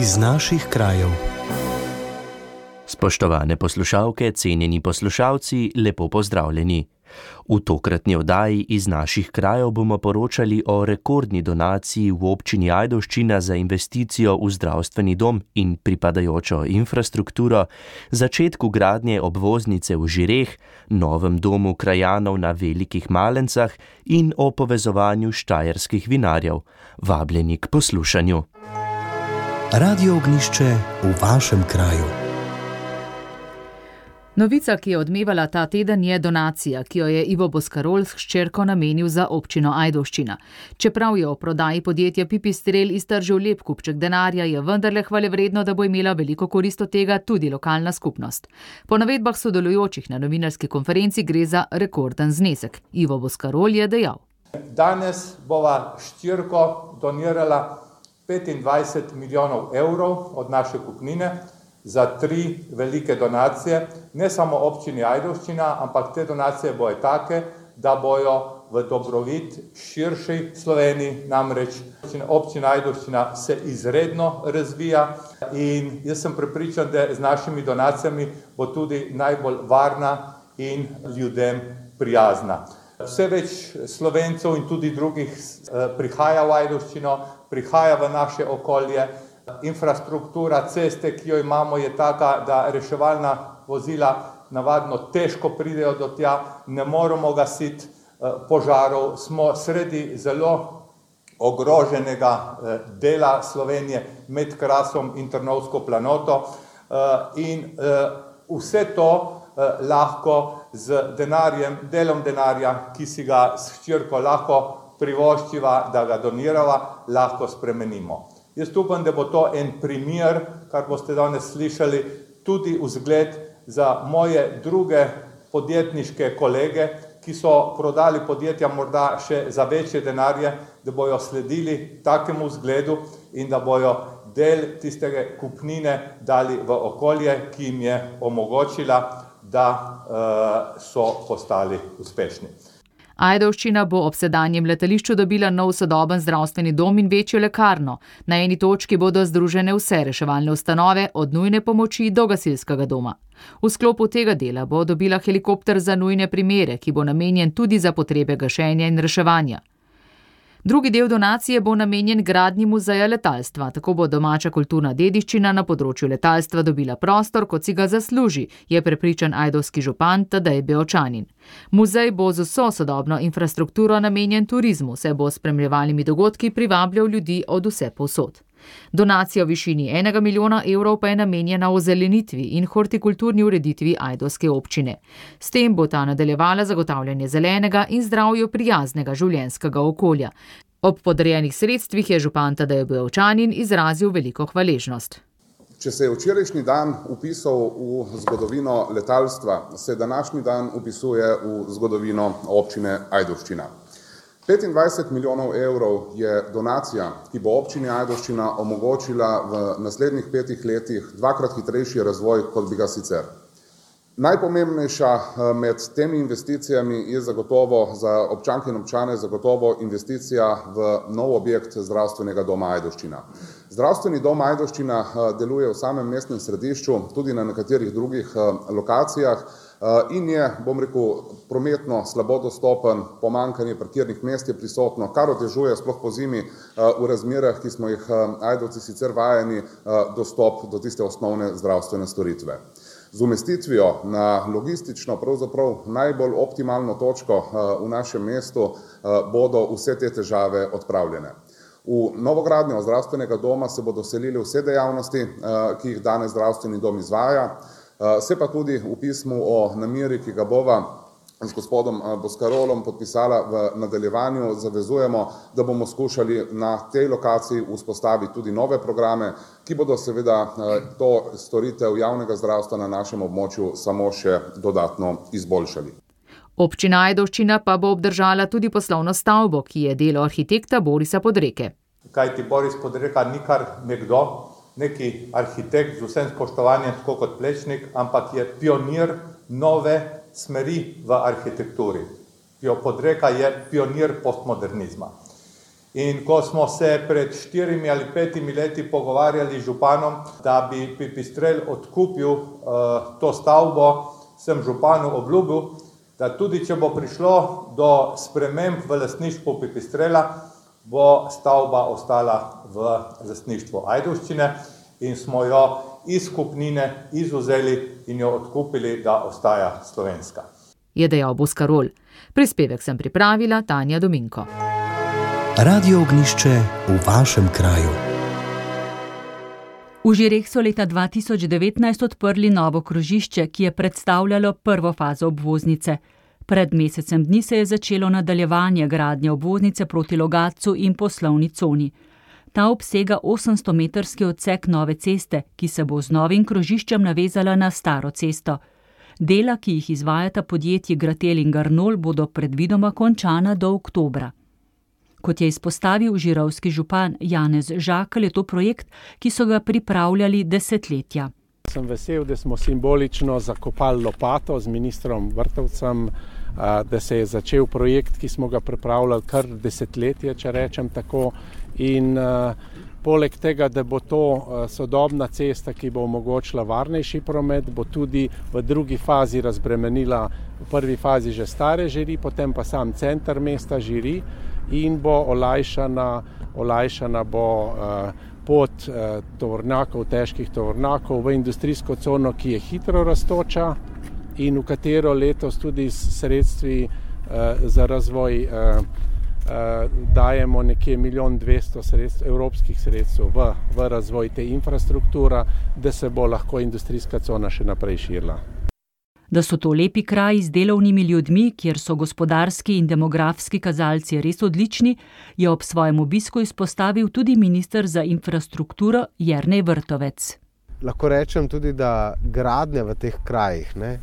iz naših krajev. Spoštovane poslušalke, cenjeni poslušalci, lepo pozdravljeni. V tokratni oddaji iz naših krajev bomo poročali o rekordni donaciji v občini Ajdoščina za investicijo v zdravstveni dom in pripadajočo infrastrukturo, začetku gradnje obvoznice v Žireh, novem domu krajanov na Velikih Malencah in o povezovanju štajerskih vinarjev. Vabljeni k poslušanju. Radio ognišče v vašem kraju. Novica, ki je odmevala ta teden, je donacija, ki jo je Ivo Boskarol s hčerko namenil za občino Ajdoščina. Čeprav je o prodaji podjetja Pipistrel iztržil lep kupček denarja, je vendarle hvale vredno, da bo imela veliko korist od tega tudi lokalna skupnost. Po navedbah sodelujočih na novinarski konferenci gre za rekorden znesek. Ivo Boskarol je dejal. Danes bova ščirko donirala 25 milijonov evrov od naše kupnine za tri velike donacije, ne samo občini Ajdovščina, ampak te donacije bojo take, da bojo v dobrobit širši Sloveniji, namreč občina Ajdovščina se izredno razvija in jaz sem prepričan, da z našimi donacijami bo tudi najbolj varna in ljudem prijazna. Vse več slovencev in tudi drugih prihaja v Ajdovščino, prihaja v naše okolje, infrastruktura ceste, ki jo imamo, je taka, da reševalna vozila navadno težko pridejo do tja, ne moremo gasiti požarov, smo sredi zelo ogroženega dela Slovenije med Krasom in Trnovsko planoto in vse to lahko z denarjem, delom denarja, ki si ga s hčerko lahko privoščiva, da ga donirava, lahko spremenimo. Jaz upam, da bo to en primer, kar boste danes slišali, tudi vzgled za moje druge podjetniške kolege, ki so prodali podjetja morda še za večje denarje, da bojo sledili takemu zgledu in da bojo del tistega kupnine dali v okolje, ki jim je omogočila, da so postali uspešni. Ajdovščina bo ob sedanjem letališču dobila nov sodoben zdravstveni dom in večjo lekarno. Na eni točki bodo združene vse reševalne ustanove, od nujne pomoči do gasilskega doma. V sklopu tega dela bo dobila helikopter za nujne primere, ki bo namenjen tudi za potrebe gašenja in reševanja. Drugi del donacije bo namenjen gradnji muzeja letalstva, tako bo domača kulturna dediščina na področju letalstva dobila prostor, kot si ga zasluži, je prepričan ajdovski župan Tadej Beočanin. Muzej bo z vso sodobno infrastrukturo namenjen turizmu, saj bo s spremljevalnimi dogodki privabljal ljudi od vsepovsod. Donacija v višini enega milijona evrov pa je namenjena ozelenitvi in hortikulturni ureditvi ajdovske občine. S tem bo ta nadaljevala zagotavljanje zelenega in zdravju prijaznega življenjskega okolja. Ob podarjenih sredstvih je župan Tadej Beočanin izrazil veliko hvaležnost. Če se je včerajšnji dan vpisal v zgodovino letalstva, se današnji dan vpisuje v zgodovino občine Ajdovščina. Petindvajset milijonov evrov je donacija, ki bo občini Ajdovščina omogočila v naslednjih petih letih dvakrat hitrejši razvoj, kot bi ga sicer. Najpomembnejša med temi investicijami je zagotovo za občanke in občane zagotovo investicija v nov objekt Zdravstvenega doma Ajdovščina. Zdravstveni dom Ajdovščina deluje v samem mestnem središču, tudi na nekaterih drugih lokacijah in je, bom rekel, prometno slabo dostopen, pomanjkanje parkirnih mest je prisotno, kar otežuje, sploh pozimi, v razmerah, ki smo jih Ajdovci sicer vajeni, dostop do tiste osnovne zdravstvene storitve. Z umestitvijo na logistično pravzaprav najbolj optimalno točko v našem mestu bodo vse te težave odpravljene. V novogradnjo zdravstvenega doma se bodo selile vse dejavnosti, ki jih danes zdravstveni dom izvaja, se pa tudi v pismu o nameri, ki ga bova z gospodom Boskarolom podpisala v nadaljevanju, zavezujemo, da bomo skušali na tej lokaciji vzpostaviti tudi nove programe, ki bodo seveda to storitev javnega zdravstva na našem območju samo še dodatno izboljšali. Občina Ajdovščina pa bo obdržala tudi poslovno stavbo, ki je delo arhitekta Borisa Podreke. Kajti Boris Podreka ni kar nekdo, neki arhitekt, z vsem spoštovanjem, kot Plečnik, ampak je pionir nove smeri v arhitekturi. Podreka je pionir postmodernizma. In ko smo se pred štirimi ali petimi leti pogovarjali z županom, da bi Pipistrel odkupil uh, to stavbo, sem županu obljubil, da tudi če bo prišlo do sprememb v lasništvu Pipistrela, bo stavba ostala v lasništvu Ajdovščine in smo jo iz kupnine izuzeli in jo odkupili, da ostaja slovenska. Je dejal Buskarol. Prispevek sem pripravila Tanja Dominko. Radio ognišče v vašem kraju. V Žireh so leta 2019 odprli novo krožišče, ki je predstavljalo prvo fazo obvoznice. Pred mesecem dni se je začelo nadaljevanje gradnje obvoznice proti Logacu in poslovni coni. Ta obsega 800-metrski odsek nove ceste, ki se bo z novim krožiščem navezala na staro cesto. Dela, ki jih izvajata podjetji Gratel in Garnol, bodo predvidoma končana do oktobra. Kot je izpostavil žirovski župan Janez Žakl, je to projekt, ki so ga pripravljali desetletja. Sem vesel, da smo simbolično zakopali lopato z ministrom Vrtovcem, da se je začel projekt, ki smo ga pripravljali kar desetletje, če rečem tako. In poleg tega, da bo to sodobna cesta, ki bo omogočila varnejši promet, bo tudi v drugi fazi razbremenila v prvi fazi že stare žiri, potem pa sam center mesta žiri in bo olajšana, olajšana bo uh, pot tovornjakov, težkih tovornjakov v industrijsko cono, ki je hitro raztoča in v katero letos tudi s sredstvi za razvoj dajemo nekje milijon dvesto sredstv, evropskih sredstev v, v razvoj te infrastrukture, da se bo lahko industrijska cona še naprej širila. Da so to lepi kraji z delovnimi ljudmi, kjer so gospodarski in demografski kazalci res odlični, je ob svojem obisku izpostavil tudi ministr za infrastrukturo Jrnej Vrtovec. Lahko rečem tudi, da gradnja v teh krajih ne,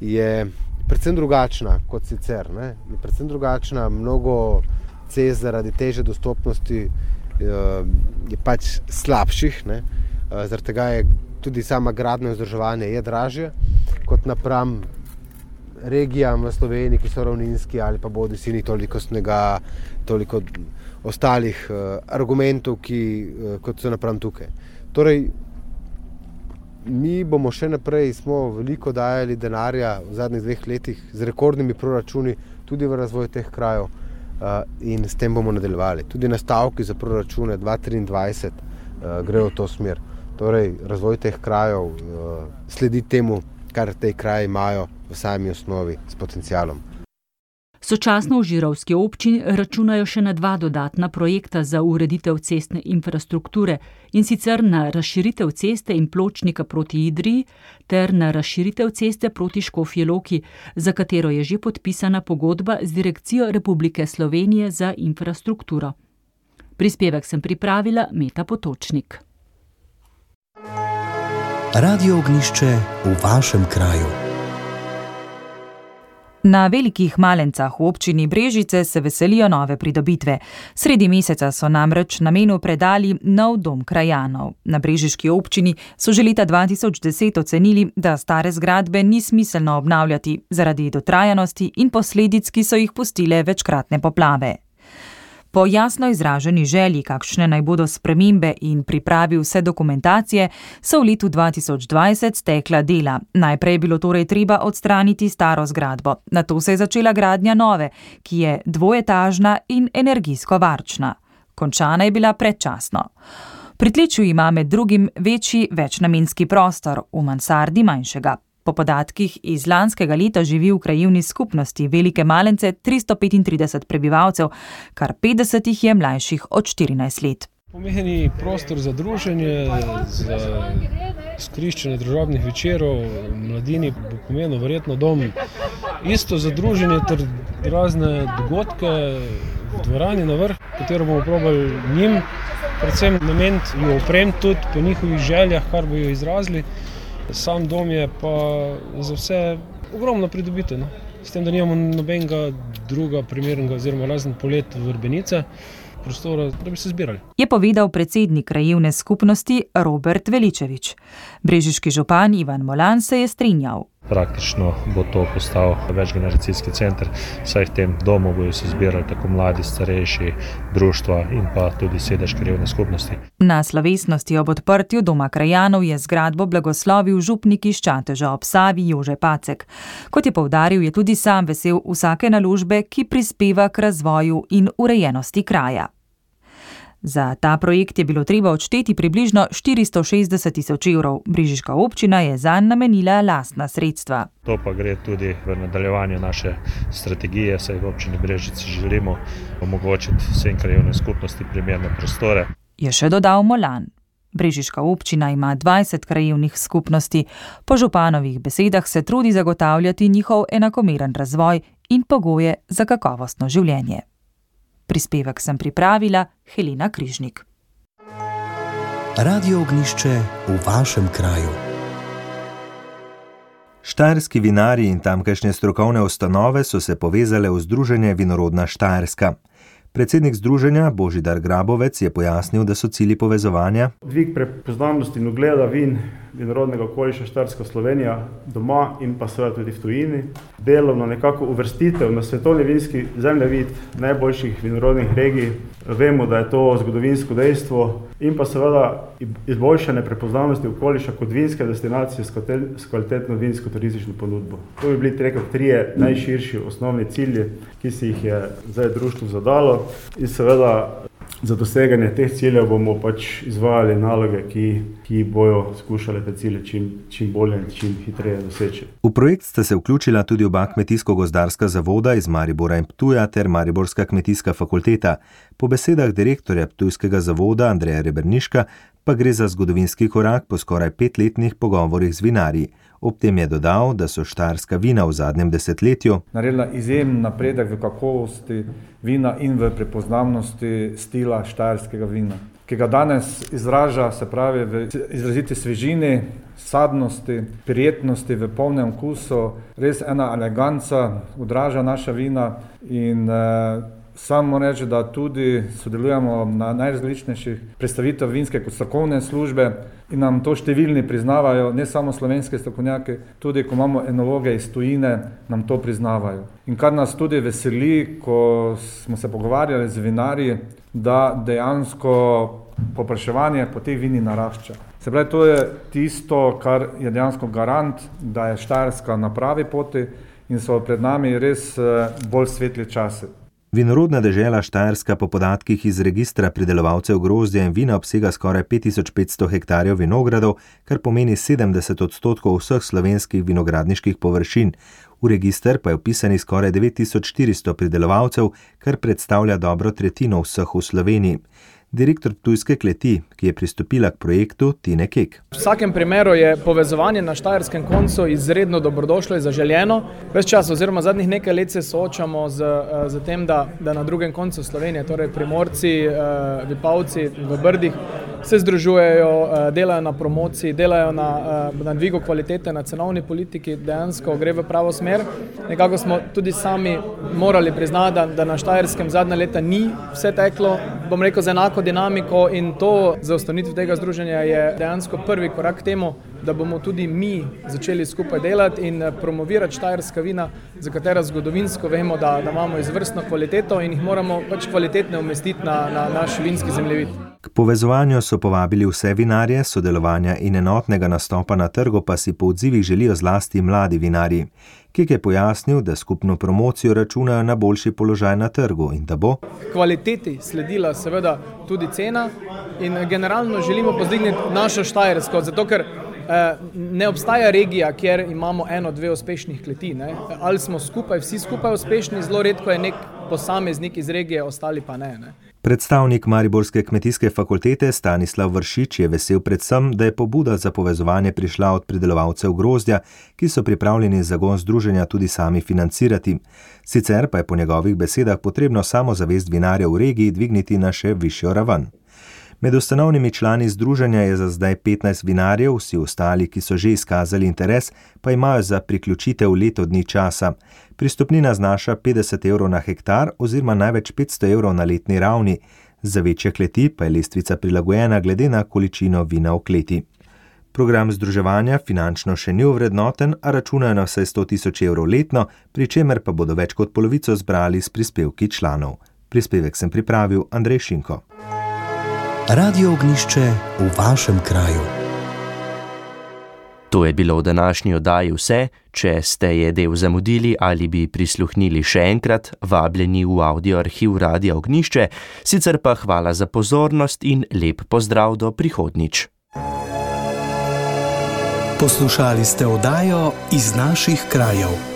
je predvsem drugačna kot sicer. Ne. Je predvsem drugačna, mnogo cest zaradi teže dostopnosti eh, je pač slabših, ne. Eh, zaradi tega je tudi sama gradnja in vzdrževanje dražje kot napram regijam v Sloveniji, ki so ravninski ali pa bodi si ni toliko snega, toliko ostalih uh, argumentov, ki, uh, kot so napram tukaj. Torej, mi bomo še naprej, smo veliko dajali denarja v zadnjih dveh letih z rekordnimi proračuni tudi v razvoj teh krajev uh, in s tem bomo nadaljevali. Tudi nastavki za proračune 2023 uh, grejo v to smer. Torej, razvoj teh krajev uh, sledi temu, kar te kraje imajo v sami osnovi s potencialom. Sočasno v Žirovski občini računajo še na dva dodatna projekta za ureditev cestne infrastrukture in sicer na razširitev ceste in pločnika proti Idriji ter na razširitev ceste proti Škofje Loki, za katero je že podpisana pogodba z Direkcijo Republike Slovenije za infrastrukturo. Prispevek sem pripravila Meta Potočnik. Radio ognišče v vašem kraju. Na velikih malencah v občini Brežice se veselijo nove pridobitve. Sredi meseca so namreč namenu predali nov dom krajanov. Na brežiški občini so že leta 2010 ocenili, da stare zgradbe ni smiselno obnavljati zaradi dotrajanosti in posledic, ki so jih pustile večkratne poplave. Po jasno izraženi želji, kakšne naj bodo spremembe in pripravi vse dokumentacije, so v letu 2020 stekla dela. Najprej je bilo torej treba odstraniti staro zgradbo, na to se je začela gradnja nove, ki je dvojetažna in energijsko varčna. Končana je bila predčasno. Pri tleču ima med drugim večji večnamenski prostor, v mansardi manjšega. Po podatkih iz lanskega leta živi v krajivni skupnosti Velike Malence 335 prebivalcev, kar 50 jih je mlajših od 14 let. Pomeni prostor za druženje, za skriščenje družabnih večerov, mladini bo pomenil verjetno dom. Isto za druženje ter razne dogodke v dvorani na vrh, katero bomo probali njim, predvsem namen jo opremiti tudi po njihovih željah, kar bojo izrazili. Sam dom je pa za vse ogromno pridobitev. No. S tem, da nimamo nobenega druga primernega, oziroma razen polet vrbenice, prostora, da bi se zbirali. Je povedal predsednik krajevne skupnosti Robert Veličevič. Brežiški župan Ivan Molan se je strinjal. Praktično bo to postal večgeneracijski center, saj v tem domu bodo se zbirali tako mladi, starejši, društva in pa tudi sedež krivne skupnosti. Na slovesnosti ob odprtju doma krajanov je zgradbo blagoslovil župnik iz Čateža ob Savi Jože Pacek. Kot je povdaril, je tudi sam vesel vsake naložbe, ki prispeva k razvoju in urejenosti kraja. Za ta projekt je bilo treba odšteti približno 460 tisoč evrov, Brižiška občina je zanj namenila lastna sredstva. To pa gre tudi v nadaljevanju naše strategije, saj v občini Brežice želimo omogočiti vsem krajevnim skupnosti primerne prostore. Je še dodal Molan. Brežiška občina ima 20 krajevnih skupnosti, po županovih besedah se trudi zagotavljati njihov enakomeren razvoj in pogoje za kakovostno življenje. Prispevek sem pripravila Helena Križnik. Radio ognišče v vašem kraju. Štajerski vinari in tamkajšnje strokovne ustanove so se povezale v Združenje Vinorodna Štajerska. Predsednik združenja Božidar Grabovec je pojasnil, da so cilji povezovanja: Dvig prepoznavnosti in ugleda vin vinorodnega okoliša Štarska Slovenija doma in pa seveda tudi v tujini, delovno nekako uvrstitev na svetovni vinski zemljevid najboljših vinorodnih regij. Vemo, da je to zgodovinsko dejstvo in pa seveda izboljšanje prepoznavnosti okoliša kot vinske destinacije s kvalitetno vinsko turistično ponudbo. To bi bili trije, trije najširši osnovni cilji, ki si jih je zdaj društvo zadalo in seveda za doseganje teh ciljev bomo pač izvajali naloge, ki, ki bojo skušali te cilje čim, čim bolje in čim hitreje doseči. V projekt sta se vključila tudi oba kmetijsko-gozdarska zavoda iz Maribora in Ptuja ter Mariborska kmetijska fakulteta. Po besedah direktorja Ptujskega zavoda Andreja Reberniška pa gre za zgodovinski korak po skoraj petletnih pogovorih z vinarji. Ob tem je dodal, da so štarska vina v zadnjem desetletju naredila izjemen napredek v kakovosti vina in v prepoznavnosti stila štarskega vina, ki ga danes izraža, se pravi, v izraziti svežini, sadnosti, prijetnosti, v polnem okusu, res ena eleganca, odraža naša vina in eh, Samo reči, da tudi sodelujemo na najrazličnejših predstavitvah vinske kot strokovne službe in nam to številni priznavajo, ne samo slovenske strokovnjake, tudi ko imamo enologe iz tujine, nam to priznavajo. In kar nas tudi veseli, ko smo se pogovarjali z vinarji, da dejansko popraševanje po teh vini narašča. Se pravi, to je tisto, kar je dejansko garant, da je Štajerska na pravi poti in so pred nami res eh, bolj svetli časi. Vinorodna dežela Štajerska po podatkih iz registra pridelovalcev grozdja in vina obsega skoraj 5500 hektarjev vinogradov, kar pomeni 70 odstotkov vseh slovenskih vinogradniških površin. V registr pa je upisanih skoraj 9400 pridelovalcev, kar predstavlja dobro tretjino vseh v Sloveniji direktor Tujske kleti, ki je pristopila k projektu Tine Kek. V vsakem primeru je povezovanje na štajerskem koncu izredno dobrodošlo in zaželjeno. Ves čas, oziroma zadnjih nekaj let, se soočamo z, eh, z tem, da, da na drugem koncu Slovenije, torej primorci, eh, vipavci v Brdih, se združujejo, eh, delajo na promociji, delajo na, na dvigu kvalitete, na cenovni politiki, dejansko gre v pravo smer. Nekako smo tudi sami morali priznati, da, da na štajerskem zadnja leta ni vse teklo, bom rekel, z enako dinamiko in to za ustanovitev tega združenja je dejansko prvi korak k temu, da bomo tudi mi začeli skupaj delati in eh, promovirati štajerska vina, za katera zgodovinsko vemo, da, da imamo izvrstno kvaliteto in jih moramo pač kvalitetno umestiti na, na naš vinski zemljevid. K povezovanju so povabili vse vinarje, sodelovanja in enotnega nastopa na trgu pa si po odzivih želijo zlasti mladi vinarji. Kik je pojasnil, da skupno promocijo računajo na boljši položaj na trgu in da bo kvaliteti sledila seveda tudi cena in generalno želimo pozdigniti našo Štajersko, zato ker ne obstaja regija, kjer imamo eno, dve uspešnih kleti. Ne? Ali smo skupaj, vsi skupaj uspešni, zelo redko je nek posameznik iz regije, ostali pa ne. ne? Predstavnik Mariborske kmetijske fakultete Stanislav Vršič je vesel predvsem, da je pobuda za povezovanje prišla od pridelovalcev grozdja, ki so pripravljeni zagon združenja tudi sami financirati. Sicer pa je po njegovih besedah potrebno samo zavest vinarjev v regiji dvigniti na še višjo raven. Med ustanovnimi člani združenja je za zdaj 15 vinarjev, vsi ostali, ki so že izkazali interes, pa imajo za priključitev leto dni časa. Pristopnina znaša 50 evrov na hektar oziroma največ 500 evrov na letni ravni, za večje kleti pa je lestvica prilagojena glede na količino vina v kleti. Program združevanja finančno še ni uvrednoten, a računajo na vse 100 tisoč evrov letno, pri čemer pa bodo več kot polovico zbrali s prispevki članov. Prispevek sem pripravil Andrej Šinko. Radio ognišče v vašem kraju. To je bilo v današnji oddaji vse. Če ste je del zamudili ali bi prisluhnili še enkrat, vabljeni v audio arhiv Radia Ognišče, sicer pa hvala za pozornost in lep pozdrav do prihodnič. Poslušali ste oddajo iz naših krajev.